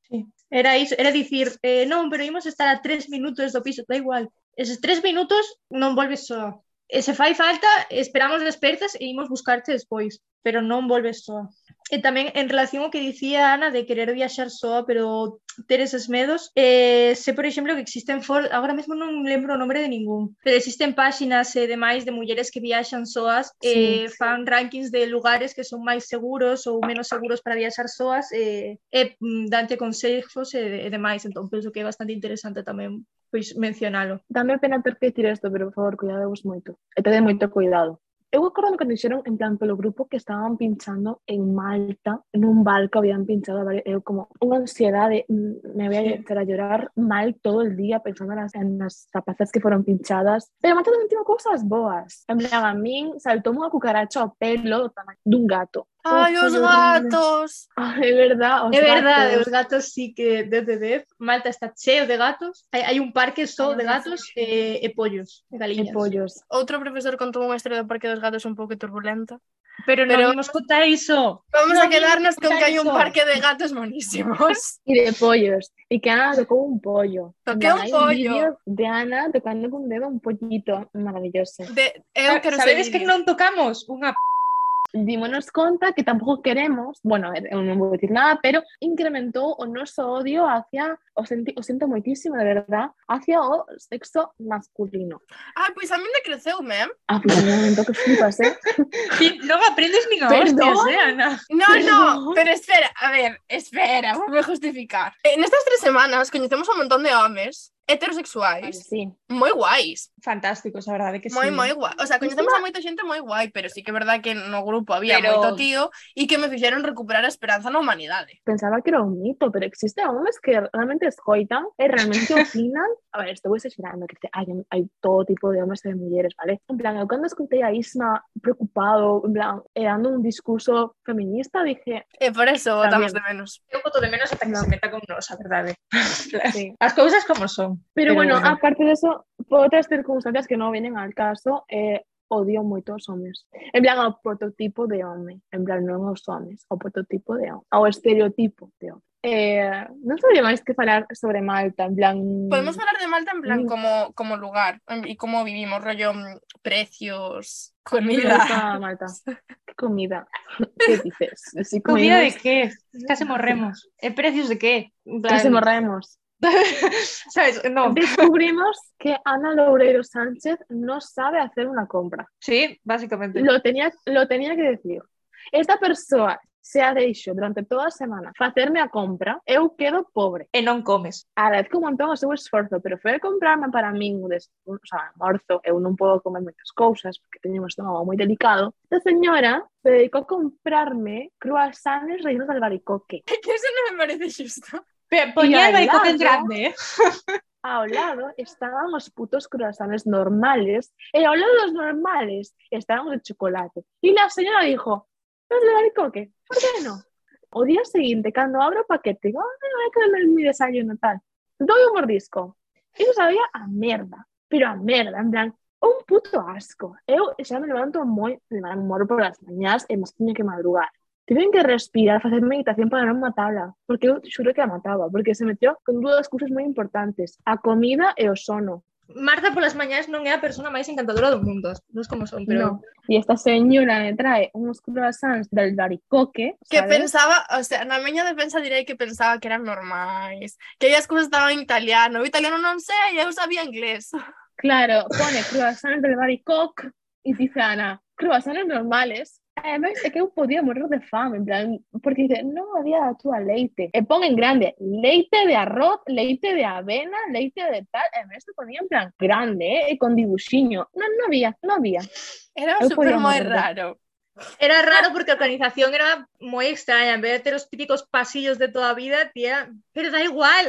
Era iso, era dicir, eh, non, pero imos estar a tres minutos do piso, da igual. Eses tres minutos non volves só. E se fai falta, esperamos despertas e imos buscarte despois, pero non volves só. e tamén en relación ao que dicía Ana de querer viaxar soa, pero ter eses medos, eh, se por exemplo que existen for, agora mesmo non lembro o nome de ningún, pero existen páxinas e eh, demais de mulleres que viaxan soas, sí. eh, fan rankings de lugares que son máis seguros ou menos seguros para viaxar soas, eh, e dante consejos eh, e, e demais, entón penso que é bastante interesante tamén pois mencionalo. Dame pena ter que dicir isto, pero por favor, cuidadevos moito. E tede moito cuidado. yo recuerdo cuando hicieron, en plan, por los grupos que estaban pinchando en Malta, en un barco habían pinchado como una ansiedad de mm, me voy a, hacer a llorar mal todo el día pensando en las, en las que fueron pinchadas. Pero más también tengo cosas boas. En plan, a mí saltó una cucaracha a pelo de un gato. Ai, os gatos! É verdade, os É verdade, gatos. os gatos sí que desde 10. Malta está cheo de gatos. Hai, hai un parque só de gatos e, eh, e pollos, e galiñas. E pollos. Outro profesor contou unha historia do parque dos gatos un pouco turbulenta. Pero non Pero... imos contar iso. Vamos no a quedarnos con que hai un parque de gatos monísimos. [LAUGHS] E de pollos. E que Ana tocó un pollo. Toqué un pollo. Un de Ana tocando con dedo un pollito maravilloso. De... Eu quero Sabedes que non tocamos? Unha p Dímonos conta que tampouco queremos, bueno, eu non vou dicir nada, pero incrementou o noso odio hacia, o, senti, o sinto moitísimo, de verdad, hacia o sexo masculino. Ai, pois a min decreceume, eh? Ah, pues, un momento que flipas, eh? [LAUGHS] Ti non aprendes nin a hostias, eh, Ana? No, no, pero espera, a ver, espera, vou justificar. En estas tres semanas coñecemos un montón de homes heterosexuais sí. moi guais, Fantásticos, a verdade que moi sí. moi guai. O sea, coñecemos a moita xente moi guai, pero sí que é verdad que no grupo había Pero- moito tío e que me fixeron recuperar a esperanza na humanidade. Pensaba que era un mito, pero existe hombres que realmente escoitan e realmente [LAUGHS] opinan. A ver, estou exagerando, que te- hai, hai todo tipo de hombres e de mulleres, vale? En plan, eu cando escutei a Isma preocupado, en plan, e dando un discurso feminista, dije, E por eso votamos de menos. Eu boto de menos ata que No. se meta con nos, a verdade. [LAUGHS] sí. As cousas como son. Pero, Pero bueno, bueno, aparte de eso, por outras circunstancias que non vienen al caso, eh, odio moito os homes. En plan, ao prototipo de home. En plan, non aos homes, ao prototipo de home. Ao estereotipo de home. Eh, non sabía máis que falar sobre Malta, en plan... Podemos falar de Malta en plan mm. como, como lugar e como vivimos, rollo precios, comida... Malta, comida. Que dices? Si comida de que? Case morremos. E ¿Eh, precios de que? Case morremos. [LAUGHS] sabes, no. Descubrimos que Ana Loureiro Sánchez no sabe hacer una compra. Sí, básicamente. Lo tenía, lo tenía que decir. Esta persoa se ha deixo durante toda a semana facerme a compra, eu quedo pobre. E non comes. Agradezco un montón o seu esforzo, pero foi a comprarme para min un, des... o sea, morzo, eu non podo comer moitas cousas porque teño un estómago moi delicado. Esta señora se dedicou a comprarme croissants reinos de albaricoque. Que [LAUGHS] eso non me parece xusto. Pe- Y Poñía al el baricoque en grande, eh? Ao lado estaban os putos croissants normales e ao lado dos normales estaban de chocolate. E la señora dijo, los de albaricoque, por que no? O día seguinte, cando abro paquete, digo, "Ay, vai comer mi desayuno tal. Doi un mordisco. Iso sabía a merda, pero a merda, en plan, un puto asco. Eu xa me levanto moi, me moro por as mañás e máis tiño que madrugar. tiven que respirar, facer meditación para non matala, porque eu xuro que a mataba, porque se metió con dúas cousas moi importantes, a comida e o sono. Marta polas mañás non é a persona máis encantadora do mundo, non como son, pero... No. E esta señora me trae uns croissants del baricoque, ¿sabes? Que pensaba, o sea, na miña defensa direi que pensaba que eran normais, que as cousas estaban en italiano, o italiano non sei, eu sabía inglés. Claro, pone croissants del baricoque, e dice Ana, croissants normales, Además, é que eu podía morrer de fame, en plan, porque dice, non había túa leite. E pon en grande, leite de arroz, leite de avena, leite de tal. E me isto ponía en plan grande, eh, con dibuxiño. Non, non había, non había. Era moi morrer. raro. Era raro porque a organización era moi extraña. En vez de ter os típicos pasillos de toda vida, tía, pero da igual.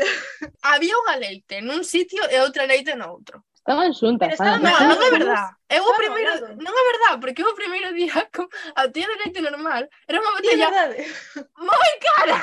Había unha leite nun sitio e outra leite no outro. Estaban xuntas. Pero estaba, no, non é verdad. Eu o primeiro, non é verdad, porque o primeiro día a tía de leite normal era unha botella moi cara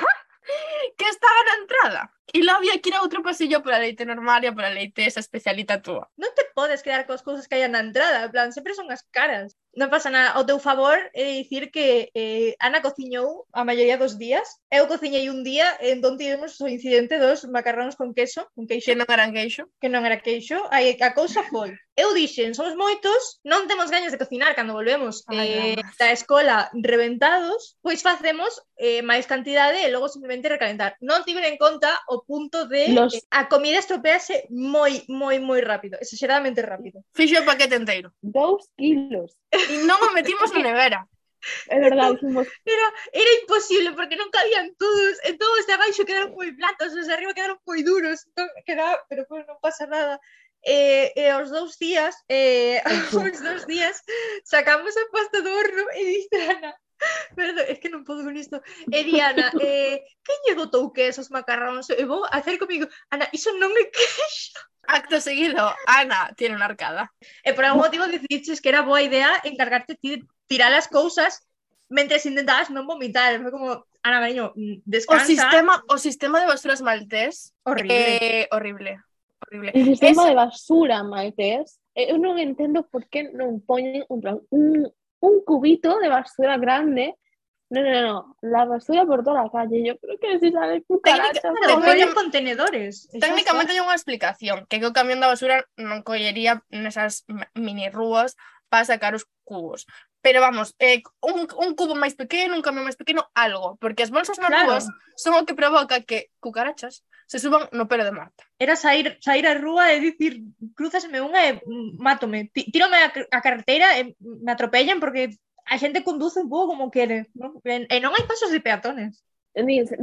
[LAUGHS] que estaba na entrada. E lá había que ir a outro pasillo para leite normal e para leite esa especialita túa. Non te podes quedar coas cousas que hai na entrada, en plan, sempre son as caras non pasa nada. O teu favor é dicir que eh, Ana cociñou a maioría dos días. Eu cociñei un día, entón tivemos o incidente dos macarróns con queso, con queixo. Que non eran queixo. Que non era queixo. Aí a cousa foi. Eu dixen, somos moitos, non temos gañas de cocinar cando volvemos Ai, eh, vamos. da escola reventados, pois facemos eh, máis cantidade e logo simplemente recalentar. Non tiven en conta o punto de Los... eh, a comida estropease moi, moi, moi rápido, exageradamente rápido. Fixo o paquete enteiro. Dous kilos e non o metimos na nevera. É verdade, somos... era, era imposible porque non cabían todos, e todos de abaixo quedaron moi platos, os de arriba quedaron moi duros, entón, queda, pero pues, non pasa nada. Eh, eh, e, e aos dous días, eh, [LAUGHS] aos dous días, sacamos a pasta do horno e dixo Ana, Perdón, es que non podo con isto. E Diana, eh, quen lle botou que esos macarróns? E vou a hacer comigo, Ana, iso non é queixo. Acto seguido, Ana tiene unha arcada. E por algún motivo decidiches que era boa idea encargarte ti de tirar as cousas mentres intentabas non vomitar. Foi como, Ana, cariño, O mm, descansa. sistema, o sistema de basuras maltés Horrible. eh, horrible. Horrible. el sistema de basura, Maites, eu non entendo por que non poñen un, un, un cubito de basura grande. No, no, no, la basura por toda la calle. Yo creo que si sale cucarachas. Técnica- Claro, Técnica- poñen contenedores. Técnicamente hai unha explicación que o camión da basura non collería nesas m- mini rúas para sacar os cubos. Pero vamos, eh, un, un cubo máis pequeno, un camión máis pequeno, algo. Porque as bolsas nas Claro. rúas son o que provoca que cucarachas se suban no pelo de Marta. Era sair, sair a rúa e dicir, cruzasme unha e mátome, tírome a, a carretera e me atropellan porque a xente conduce un pouco como quere, non? E, e non hai pasos de peatones.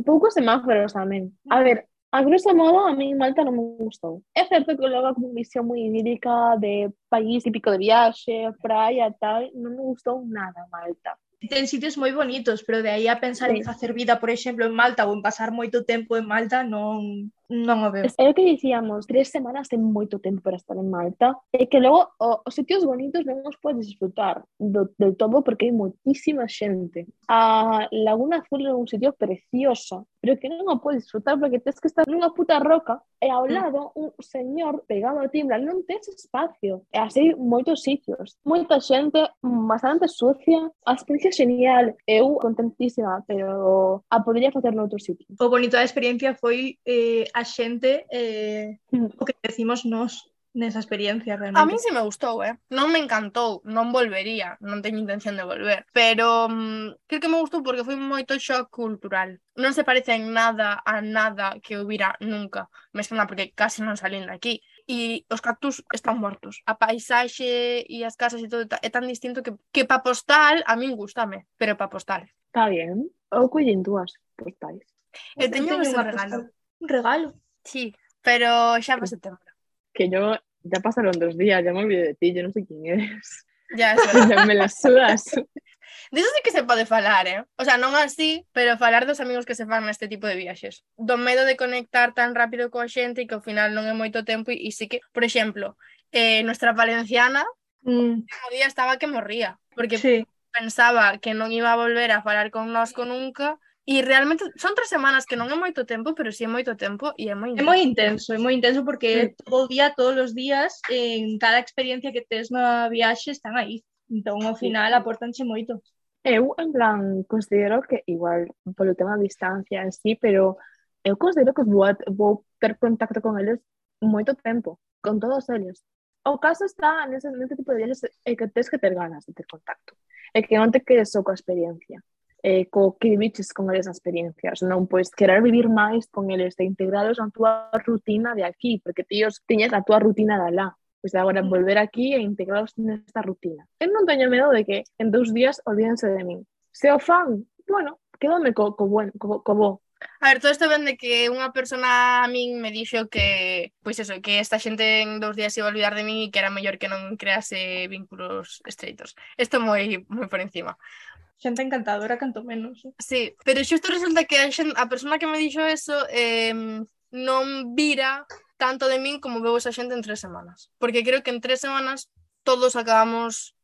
Poucos semáforos tamén. A ver, A grosso modo, a mí Malta non me gustou. É certo que logo como visión moi idílica de país típico de viaxe, praia, tal, non me gustou nada Malta ten sitios moi bonitos, pero de aí a pensar sí. en facer vida, por exemplo, en Malta ou en pasar moito tempo en Malta non non o veo. É o que dicíamos, tres semanas ten moito tempo para estar en Malta, e que logo o, os sitios bonitos non os podes disfrutar do, del todo porque hai moitísima xente. A Laguna Azul é un sitio precioso, pero que non o podes disfrutar porque tens que estar nunha puta roca e ao lado mm. un señor pegado a timbra, non tens espacio. E así moitos sitios, moita xente bastante sucia, a experiencia genial, eu contentísima, pero ah, a podería facer noutro sitio. O bonito da experiencia foi eh, a a xente eh, mm. o que decimos nós nesa experiencia realmente. A mí se me gustou, eh? Non me encantou, non volvería, non teño intención de volver, pero mm, creo que me gustou porque foi moito shock cultural. Non se parece en nada a nada que hubiera nunca, Me na porque casi non salín de aquí e os cactus están mortos. A paisaxe e as casas e todo é tan distinto que, que pa postal a min gustame, pero pa postal. Está bien. Ou collín dúas postais. Eu teño, teño un regalo. Postal un regalo. Sí, pero xa para setembro. Que yo, ya pasaron dos días, ya me olvidé de ti, yo no sei quen eres. Ya, [LAUGHS] eso. ya me las sudas. Eso sí que se pode falar, eh? O sea, non así, pero falar dos amigos que se fan neste tipo de viaxes. Do medo de conectar tan rápido coa xente e que ao final non é moito tempo e, e sí que, por exemplo, eh, nuestra valenciana mm. o día estaba que morría, porque sí. pensaba que non iba a volver a falar con nosco nunca E realmente son tres semanas que non é moito tempo, pero si sí é moito tempo e é moi intenso. É moi intenso, é moi intenso porque todo o día, todos os días, en cada experiencia que tes na viaxe están aí. Entón, ao final, aportanche moito. Eu, en plan, considero que igual polo tema da distancia en sí, pero eu considero que vou, vou ter contacto con eles moito tempo, con todos eles. O caso está nese, nese tipo de viaxes é eh, que tens que ter ganas de ter contacto, é que non te quedes só coa experiencia eh, co que viviches con esas experiencias, non pois querer vivir máis con eles e integralos na túa rutina de aquí, porque tíos tiñes a túa rutina de alá, pois agora mm. volver aquí e integralos nesta rutina. Eu non teño medo de que en dous días olvídense de min. Se o fan, bueno, quedome co, co, buen, co, co bo, A ver, todo isto ven de que unha persona a min me dixo que, pois eso, que esta xente en dous días iba a olvidar de min e que era mellor que non crease vínculos estreitos. Isto moi moi por encima xente encantadora canto menos. Sí, pero xusto resulta que a, xente, a persona que me dixo eso eh, non vira tanto de min como veo esa xente en tres semanas. Porque creo que en tres semanas todos acabamos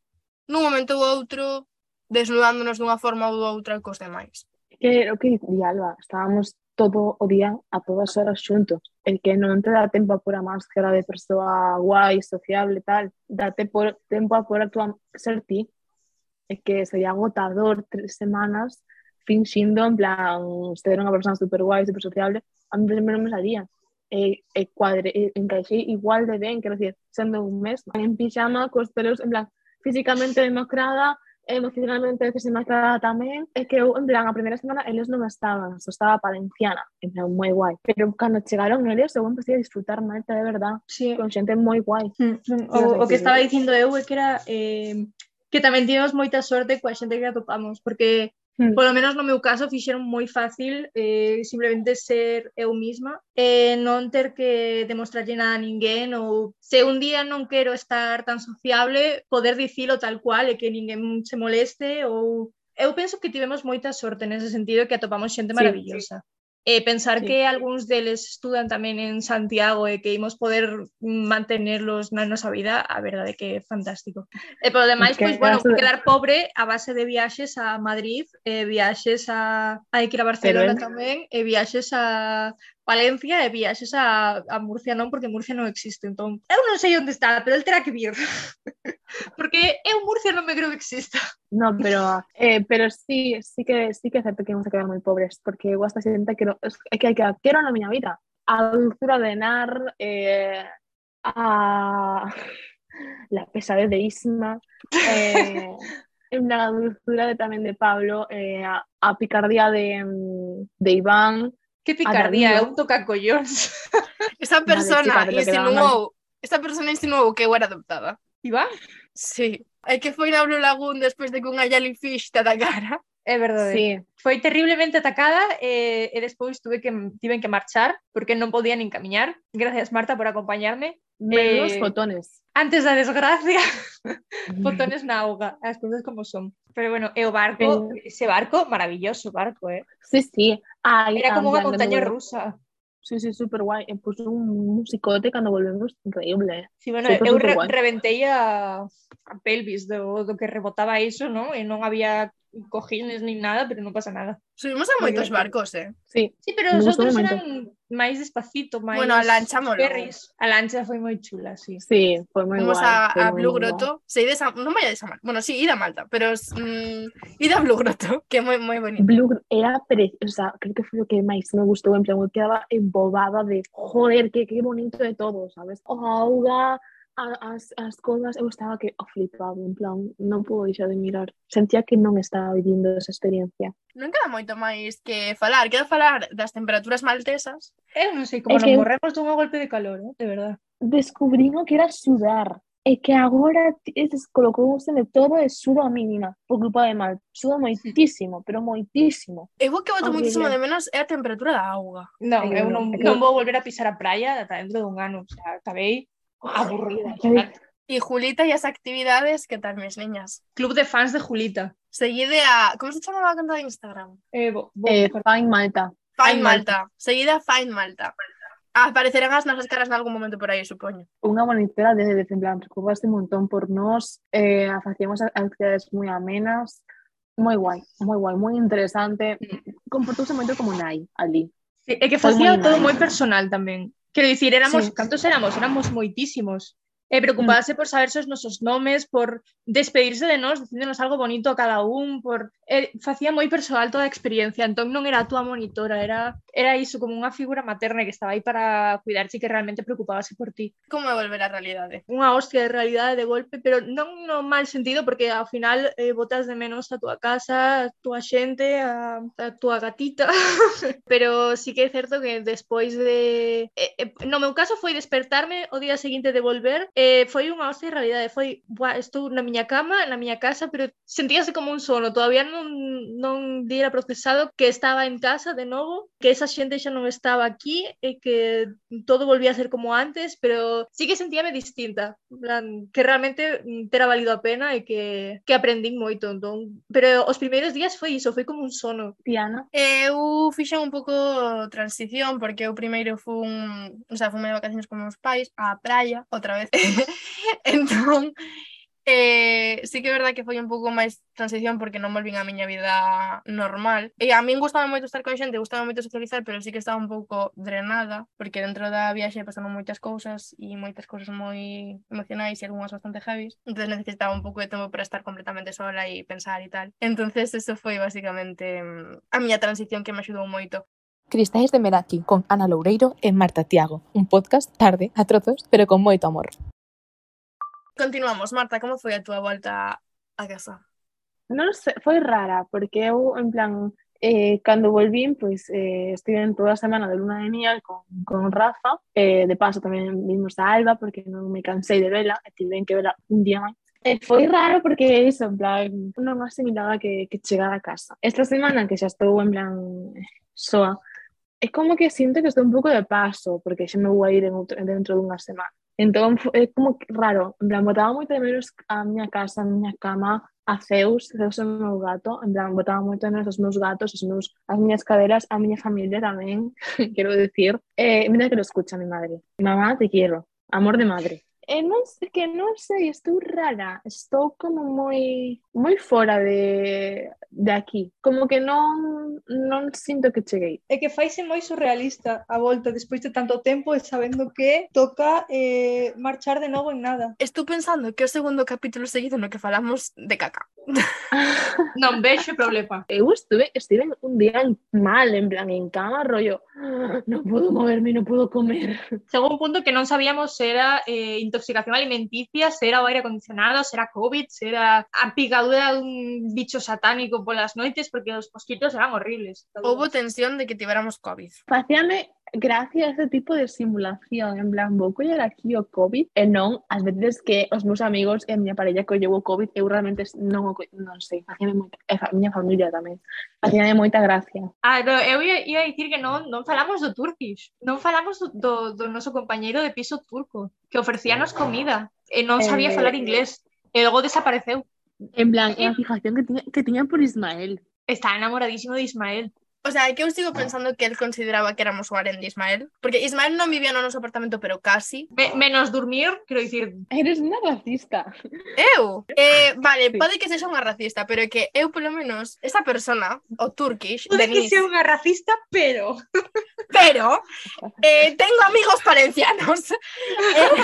nun momento ou outro desnudándonos dunha forma ou outra cos demais. Que o que di Alba, estábamos todo o día a todas horas xuntos. El que non te dá tempo a pôr a máscara de persoa guai, sociable e tal, date por tempo a pôr a tua ser ti é que sería agotador tres semanas finxindo, en plan, ser unha persona super guai, super sociable, a mí primeiro me salía. E, e cuadre, eh, e, encaixei igual de ben, quero decir, sendo un mes, en pijama, cos pelos, en plan, físicamente demacrada, emocionalmente a se demacrada tamén, é que eu, en plan, a primeira semana eles non estaban, só estaba palenciana, en plan, moi guai. Pero cando chegaron eles, eu empecé a disfrutar malta de verdad, sí. con xente moi guai. Mm. mm o, o que estaba dicindo eu é que era... Eh que tamén tivemos moita sorte coa xente que atopamos, porque mm. polo menos no meu caso fixeron moi fácil eh, simplemente ser eu misma e eh, non ter que demostrarlle nada a ninguén ou se un día non quero estar tan sociable, poder dicilo tal cual e que ninguén se moleste ou eu penso que tivemos moita sorte nese sentido que atopamos xente maravillosa. Sí, sí. E pensar Sí. que algúns deles estudan tamén en Santiago e que imos poder mantenerlos na nosa vida, a verdade que é fantástico. E polo demais, pois, bueno, de- quedar pobre a base de viaxes a Madrid, e viaxes a... Hai que ir a Barcelona Teruel. tamén, e viaxes a Valencia e viaxes a, a Murcia non, porque Murcia non existe, entón eu non sei onde está, pero el terá que vir. [LAUGHS] porque eu Murcia non me creo que exista. No, pero, eh, pero sí, sí que sí que certo que vamos a quedar moi pobres, porque eu hasta xente quero, é que que quero na miña vida. A dulzura de Nar, eh, a [LAUGHS] la pesadez de Isma, eh, la dulzura de, tamén de Pablo, eh, a, a picardía de, mm, de Iván, Que picardía, é un tocacollóns. [LAUGHS] Esta persona Madre, chica, insinuou, esta persona insinuou que eu era adoptada. Iba? Sí. É que foi na Blue Lagoon despois de que unha jellyfish te atacara. É verdade. Sí. Foi terriblemente atacada e, e despois tuve que tiven que marchar porque non podía nin camiñar. Gracias, Marta, por acompañarme. Menos eh, fotones. Antes da desgracia, [LAUGHS] fotones na auga. As cousas como son. Pero bueno, e o barco, ese barco, maravilloso barco, eh? Sí, sí. Era como plan, montaña rusa. Sí, sí, super guai. E puso un musicote cando volvemos, increíble. Sí, bueno, Super, eu re guai. reventei a, a pelvis do, do que rebotaba iso, non? E non había cojines ni nada, pero no pasa nada. Subimos a muchos barcos, eh. Sí, sí pero los otros eran más despacito, más Bueno, a lancha moló. A lancha fue muy chula, sí. Sí, fue muy Fuimos guay, a, a Blue. Grotto. Sí, de San... no me vaya de San Bueno, sí, ida a Malta, pero mmm, ida a Blue Grotto, que muy, muy bonito. Blue era preciosa, o sea, creo que fue lo que más me gustó, en plan, quedaba embobada de, joder, qué, qué bonito de todo, ¿sabes? Auga, oh, as, as curvas eu estaba que o flipaba, en plan, non pudo deixar de mirar. Sentía que non estaba vivindo esa experiencia. Non queda moito máis que falar, queda falar das temperaturas maltesas. Eu non sei como é non que... morremos dun golpe de calor, eh? de verdad. o que era sudar E que agora descolocouse de todo e sudo a mínima por culpa de mal. Sudo moitísimo, pero moitísimo. Eu vou que boto moitísimo de menos é a temperatura da auga. Non, eu non, non vou volver a pisar a praia ata dentro dun ano. O sea, acabei aburrida. Y Julita y las actividades, ¿qué tal, mis niñas? Club de fans de Julita. Seguida a. ¿Cómo se llama la cuenta de Instagram? Eh, bo, bo, eh, Find Malta. Find, Malta. Malta. Seguida a Find Malta. Aparecerán las nuestras caras en algún momento por ahí, supongo. Una bonita desde de en plan, un este montón por nos, eh, hacíamos actividades muy amenas, muy guay, muy guay, muy interesante. Mm. Comportóse moito como nai ali. Sí, que facía todo moi personal tamén. Quiero decir, éramos, sí. ¿cuántos éramos? Éramos muitísimos. Eh, e preocupase mm. por saber os nosos nomes, por despedirse de nós, dicíndonos algo bonito a cada un, por eh, facía moi persoal toda a experiencia, entón non era a túa monitora, era era iso como unha figura materna que estaba aí para cuidarse e que realmente preocupábase por ti. Como é volver á realidade? Unha hostia de realidade de golpe, pero non no mal sentido porque ao final eh, botas de menos a túa casa, a túa xente, a, a túa gatita, [LAUGHS] pero sí que é certo que despois de eh, eh, no meu caso foi despertarme o día seguinte de volver eh, foi unha hostia de realidade, foi, buah, estou na miña cama, na miña casa, pero sentíase como un sono, todavía non, non dira procesado que estaba en casa de novo, que esa xente xa non estaba aquí, e que todo volvía a ser como antes, pero sí que sentíame distinta, plan, que realmente mm, tera valido a pena e que, que aprendín moito, entón, pero os primeiros días foi iso, foi como un sono. Tiana? Eh, eu fixen un pouco transición, porque eu primeiro fun, o sea, fun de vacacións con meus pais, á praia, outra vez, [LAUGHS] [LAUGHS] entón, eh, sí que é verdad que foi un pouco máis transición porque non volvín a miña vida normal. E a min gustaba moito estar con xente, gustaba moito socializar, pero sí que estaba un pouco drenada, porque dentro da viaxe pasaron moitas cousas e moitas cousas moi emocionais e algunhas bastante heavy. Entonces necesitaba un pouco de tempo para estar completamente sola e pensar e tal. Entonces eso foi basicamente mm, a miña transición que me axudou moito. Cristais de Meraki con Ana Loureiro e Marta Tiago, un podcast tarde, a trozos, pero con moito amor. Continuamos, Marta, como foi a túa volta a casa? Non sei, foi rara, porque eu, en plan, eh, cando volvín, pois, eh, eh, en toda a semana de luna de miel con, con Rafa, eh, de paso tamén vimos a Alba, porque non me cansei de vela, e tiven que vela un día máis. E eh, foi raro porque iso, en plan, non asimilaba que, que chegara a casa. Esta semana que xa estou en plan soa, é como que sinto que estou un pouco de paso, porque xa me vou a ir en outro, dentro dunha semana. Entón, é como raro, en plan, botaba moito de menos a miña casa, a miña cama, a Zeus, Zeus é o meu gato, en plan, botaba moito de menos os meus gatos, os meus, as miñas caderas, a miña familia tamén, [LAUGHS] quero decir. Eh, mira que lo escucha mi madre. Mamá, te quiero. Amor de madre. E non sei, que non sei, estou rara, estou como moi moi fora de, de aquí, como que non non sinto que cheguei. É que faise moi surrealista a volta despois de tanto tempo e sabendo que toca eh, marchar de novo en nada. Estou pensando que o segundo capítulo seguido no que falamos de caca. [LAUGHS] non vexo problema. Eu estuve, estive un día mal, en plan, en cama, rollo, non podo moverme, non podo comer. Chegou un punto que non sabíamos se era eh, intoxicación alimenticia, se era o aire acondicionado, se era COVID, se era a picadura dun bicho satánico polas noites, porque os mosquitos eran horribles Houbo tensión de que tivéramos COVID. Facíame gracia a ese tipo de simulación, en plan, vou coller aquí o COVID eh, e non as veces que os meus amigos e a miña parella colleu o COVID, eu realmente non, o co... non sei, facíame moita, eh, e a miña familia tamén, facíame moita gracia. Ah, no, eu ia, ia dicir que non, non falamos do Turkish, non falamos do, do, do noso compañeiro de piso turco, que ofrecíanos comida eh, e non sabía eh... falar inglés, e logo desapareceu. En plan, a fijación que tiña, que tiña por Ismael. Está enamoradísimo de Ismael. O sea, que eu sigo pensando que el consideraba que éramos o harén de Ismael. Porque Ismael non vivía no noso apartamento, pero casi. Me menos dormir, quero dicir... Eres unha racista. Eu? Eh, vale, sí. pode que sexa unha racista, pero que eu, polo menos, esa persona, o Turkish, Pode Denise, que sea unha racista, pero... Pero, [LAUGHS] eh, tengo amigos palencianos. Eh,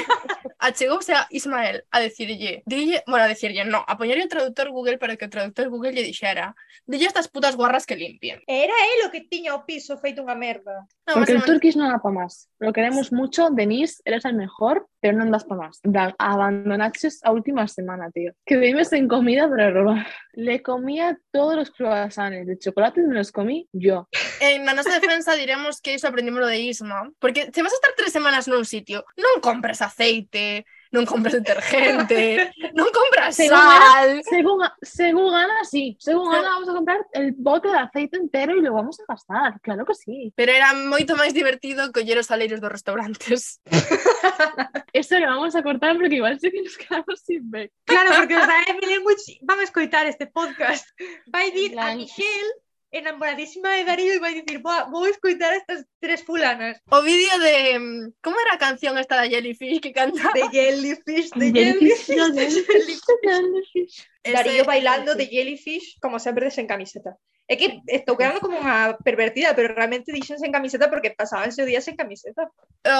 achegouse a Ismael a decirlle... Dille, bueno, a decirlle, no, a poñerlle o traductor Google para que o traductor Google lle dixera dille estas putas guarras que limpien. Era el o que tiña o piso feito unha merda. No, Porque el básicamente- Turkish non da pa más. Lo queremos mucho, Denise, eres el mejor, pero non das pa más. En plan, abandonaches a última semana, tío. Que vives en comida para robar. Le comía todos los croissants de chocolate, me los comí yo. En na nosa defensa diremos que iso aprendimos de Isma, porque se vas a estar tres semanas nun sitio, non compres aceite, non compres detergente, non compras Según sal. Según, según Ana, sí. Según Ana, vamos a comprar el bote de aceite entero y lo vamos a gastar. Claro que sí. Pero era moito máis divertido coller os saleiros dos restaurantes. [LAUGHS] Eso lo vamos a cortar porque igual sí que nos quedamos sin ver. Claro, porque os da Emily Language van a escoitar este podcast. Vai dir a Michelle enamoradísima de Darío e vai dicir, "Boa, vou escoitar estas tres fulanas O vídeo de... mm, Como era a canción esta da Jellyfish que canta? de Jellyfish, de Jellyfish, Jellyfish, de Jellyfish. Darío bailando de Jellyfish, como sempre sen camiseta. É que estou quedando como unha pervertida, pero realmente dixen sen camiseta porque pasábanse o día sen camiseta.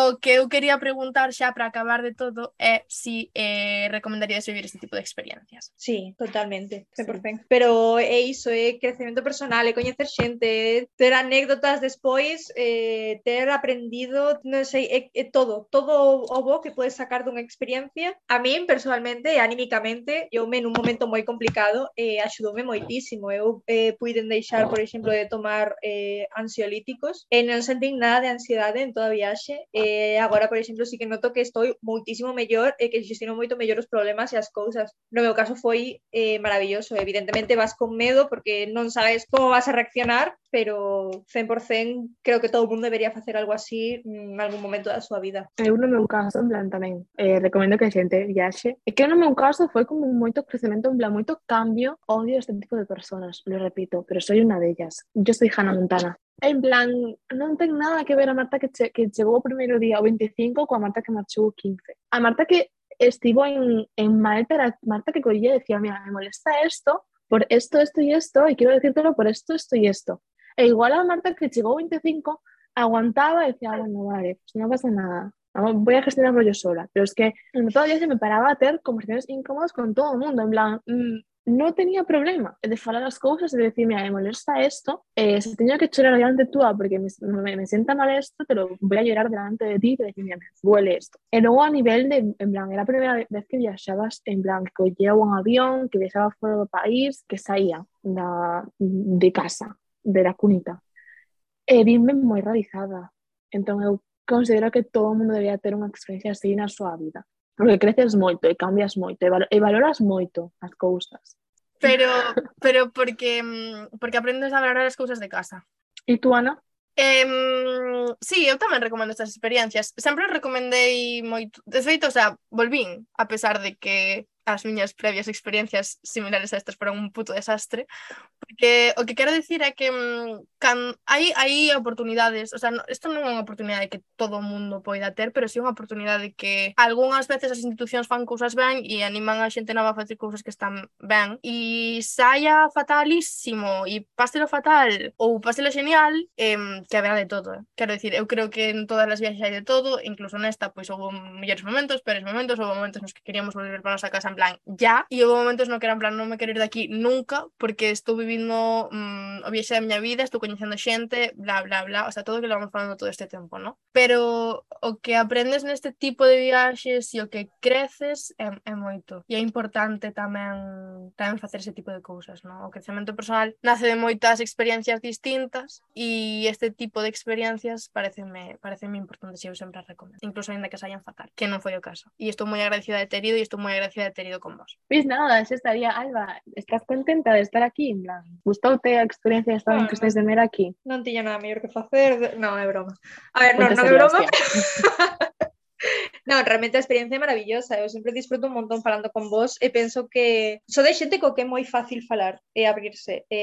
O que eu quería preguntar xa para acabar de todo é si eh, recomendarías vivir este tipo de experiencias. Sí, totalmente, 100%. Sí. Pero eh, é iso, é eh, crecemento personal, é coñecer xente, ter anécdotas despois, eh, ter aprendido, non sei, é, é todo, todo o bo que podes sacar dunha experiencia. A min, personalmente, anímicamente, eu me nun momento moi complicado, eh, axudoume moitísimo, eu eh, puiden deixar, por exemplo, de tomar eh, ansiolíticos e non sentín nada de ansiedade en toda a viaxe. E agora, por exemplo, sí que noto que estou moitísimo mellor e que xestiono moito mellor os problemas e as cousas. No meu caso foi eh, maravilloso. Evidentemente vas con medo porque non sabes como vas a reaccionar, pero 100% creo que todo o mundo debería facer algo así en algún momento da súa vida. Eu no meu caso, en plan, tamén, eh, recomendo que a xente viaxe. E que no meu caso foi como moito crecemento, en plan, moito cambio, odio este tipo de personas, lo repito, pero soy una de ellas. Yo soy Hannah Montana. En plan, non ten nada que ver a Marta que, que chegou o primeiro día o 25 coa Marta que marchou o 15. A Marta que estivo en, en Malta Marta que collía e decía, mira, me molesta esto, por esto, esto y esto, y quiero decírtelo por esto, esto y esto. E igual a Marta que o 25 aguantaba y decía, bueno, vale, pues no pasa nada. Voy a gestionarlo yo sola. Pero es que todavía se me paraba a tener conversaciones incómodas con todo el mundo. En plan, mmm, no tenía problema de falar as cousas e de decir, mira, me molesta esto, eh, se teño que chorar delante túa porque me, me, me sienta mal esto, te lo voy a llorar delante de ti y decir, mira, me duele esto. E logo a nivel de, en plan, era a primeira vez que viaxabas, en plan, que un avión, que viaxaba fora do país, que saía da, de casa, de la cunita. E vime moi realizada. Entón, eu considero que todo o mundo debería ter unha experiencia así na súa vida. Porque creces moito e cambias moito e, val e valoras moito as cousas. Pero pero porque mm, porque aprendes a valorar as cousas de casa. E tú, Ana? Eh, sí, eu tamén recomendo estas experiencias. Sempre recomendei moito... De feito, o sea, volvín, a pesar de que as miñas previas experiencias similares a estas foron un puto desastre, porque o que quero dicir é que mm, can, hai, hai oportunidades, o sea, no, isto non é unha oportunidade que todo o mundo poida ter, pero si sí unha oportunidade que algunhas veces as institucións fan cousas ben e animan a xente nova a facer cousas que están ben, e saia fatalísimo, e pastelo fatal ou pastelo genial, eh, que haberá de todo, eh. quero dicir, eu creo que en todas as viaxes hai de todo, incluso nesta, pois houve mellores momentos, peores momentos, houve momentos nos que queríamos volver para a nosa casa en plan, ya, e houve momentos no que era en plan, non me quero ir aquí nunca, porque estou vivindo mm, o viaxe da miña vida, estou coñecendo xente, bla, bla, bla, o sea, todo o que lo vamos falando todo este tempo, ¿no? Pero o que aprendes neste tipo de viaxes e o que creces é, é moito. E é importante tamén tamén facer ese tipo de cousas, ¿no? O crecemento personal nace de moitas experiencias distintas e este tipo de experiencias pareceme, pareceme importante e eu sempre as recomendo. Incluso ainda que saian fatal, que non foi o caso. E estou moi agradecida de ter ido e estou moi agradecida de ter tenido con vos. Pois nada, se estaría, Alba, estás contenta de estar aquí? En plan, gustoute a experiencia de estar no, en ah. que estáis de mera aquí? Non tiña nada mellor que facer, non, é broma. A ver, non, non é broma, [LAUGHS] Non, realmente a experiencia é maravillosa. Eu sempre disfruto un montón falando con vos e penso que so de xente co que é moi fácil falar e eh, abrirse e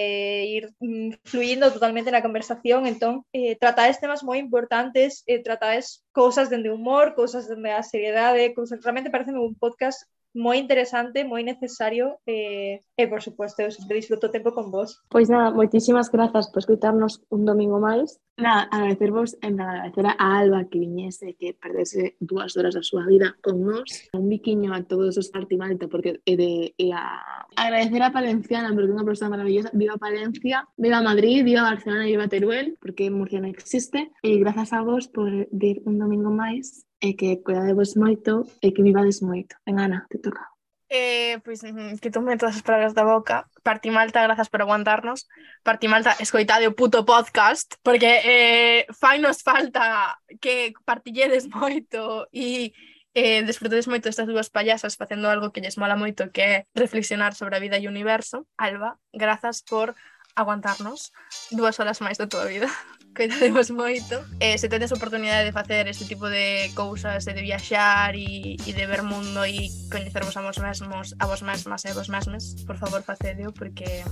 ir mm, fluindo totalmente na conversación. Entón, eh, tratades temas moi importantes, eh, tratades cousas dende humor, cousas dende a seriedade, eh, cousas... realmente parece un podcast moi interesante, moi necesario e, e por suposto, eu sempre disfruto o tempo con vos. Pois nada, moitísimas grazas por escutarnos un domingo máis. Nada, agradecervos, en agradecer a Alba que viñese, que perdese dúas horas da súa vida con nós. Un biquiño a todos os Malta, porque é de, e a... agradecer a Palenciana, porque é unha persona maravillosa. Viva Palencia, viva Madrid, viva Barcelona viva Teruel, porque Murcia non existe. E grazas a vos por vir un domingo máis e que cuidadevos moito e que vivades moito. Ben, Ana, te toca. Eh, pois, pues, que tome todas as palabras da boca. Parti Malta, grazas por aguantarnos. Parti Malta, escoitade o puto podcast, porque eh, fai nos falta que partilledes moito e eh, desfrutades moito estas dúas payasas facendo algo que lles mola moito que é reflexionar sobre a vida e o universo. Alba, grazas por aguantarnos dúas horas máis da tua vida coitademos moito. E se tedes oportunidade de facer este tipo de cousas, de viaxar e, e de ver mundo e coñecervos a vos mesmos, a vos mesmas e a vos mesmes, por favor, facedeo, porque...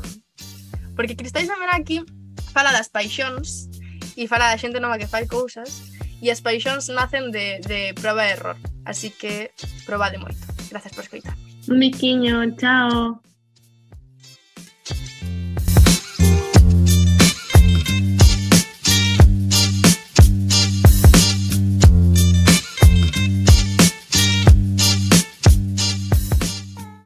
Porque Cristais de aquí fala das paixóns e fala da xente nova que fai cousas e as paixóns nacen de, de prova e error. Así que probade moito. Gracias por escoitar. Un biquiño, chao.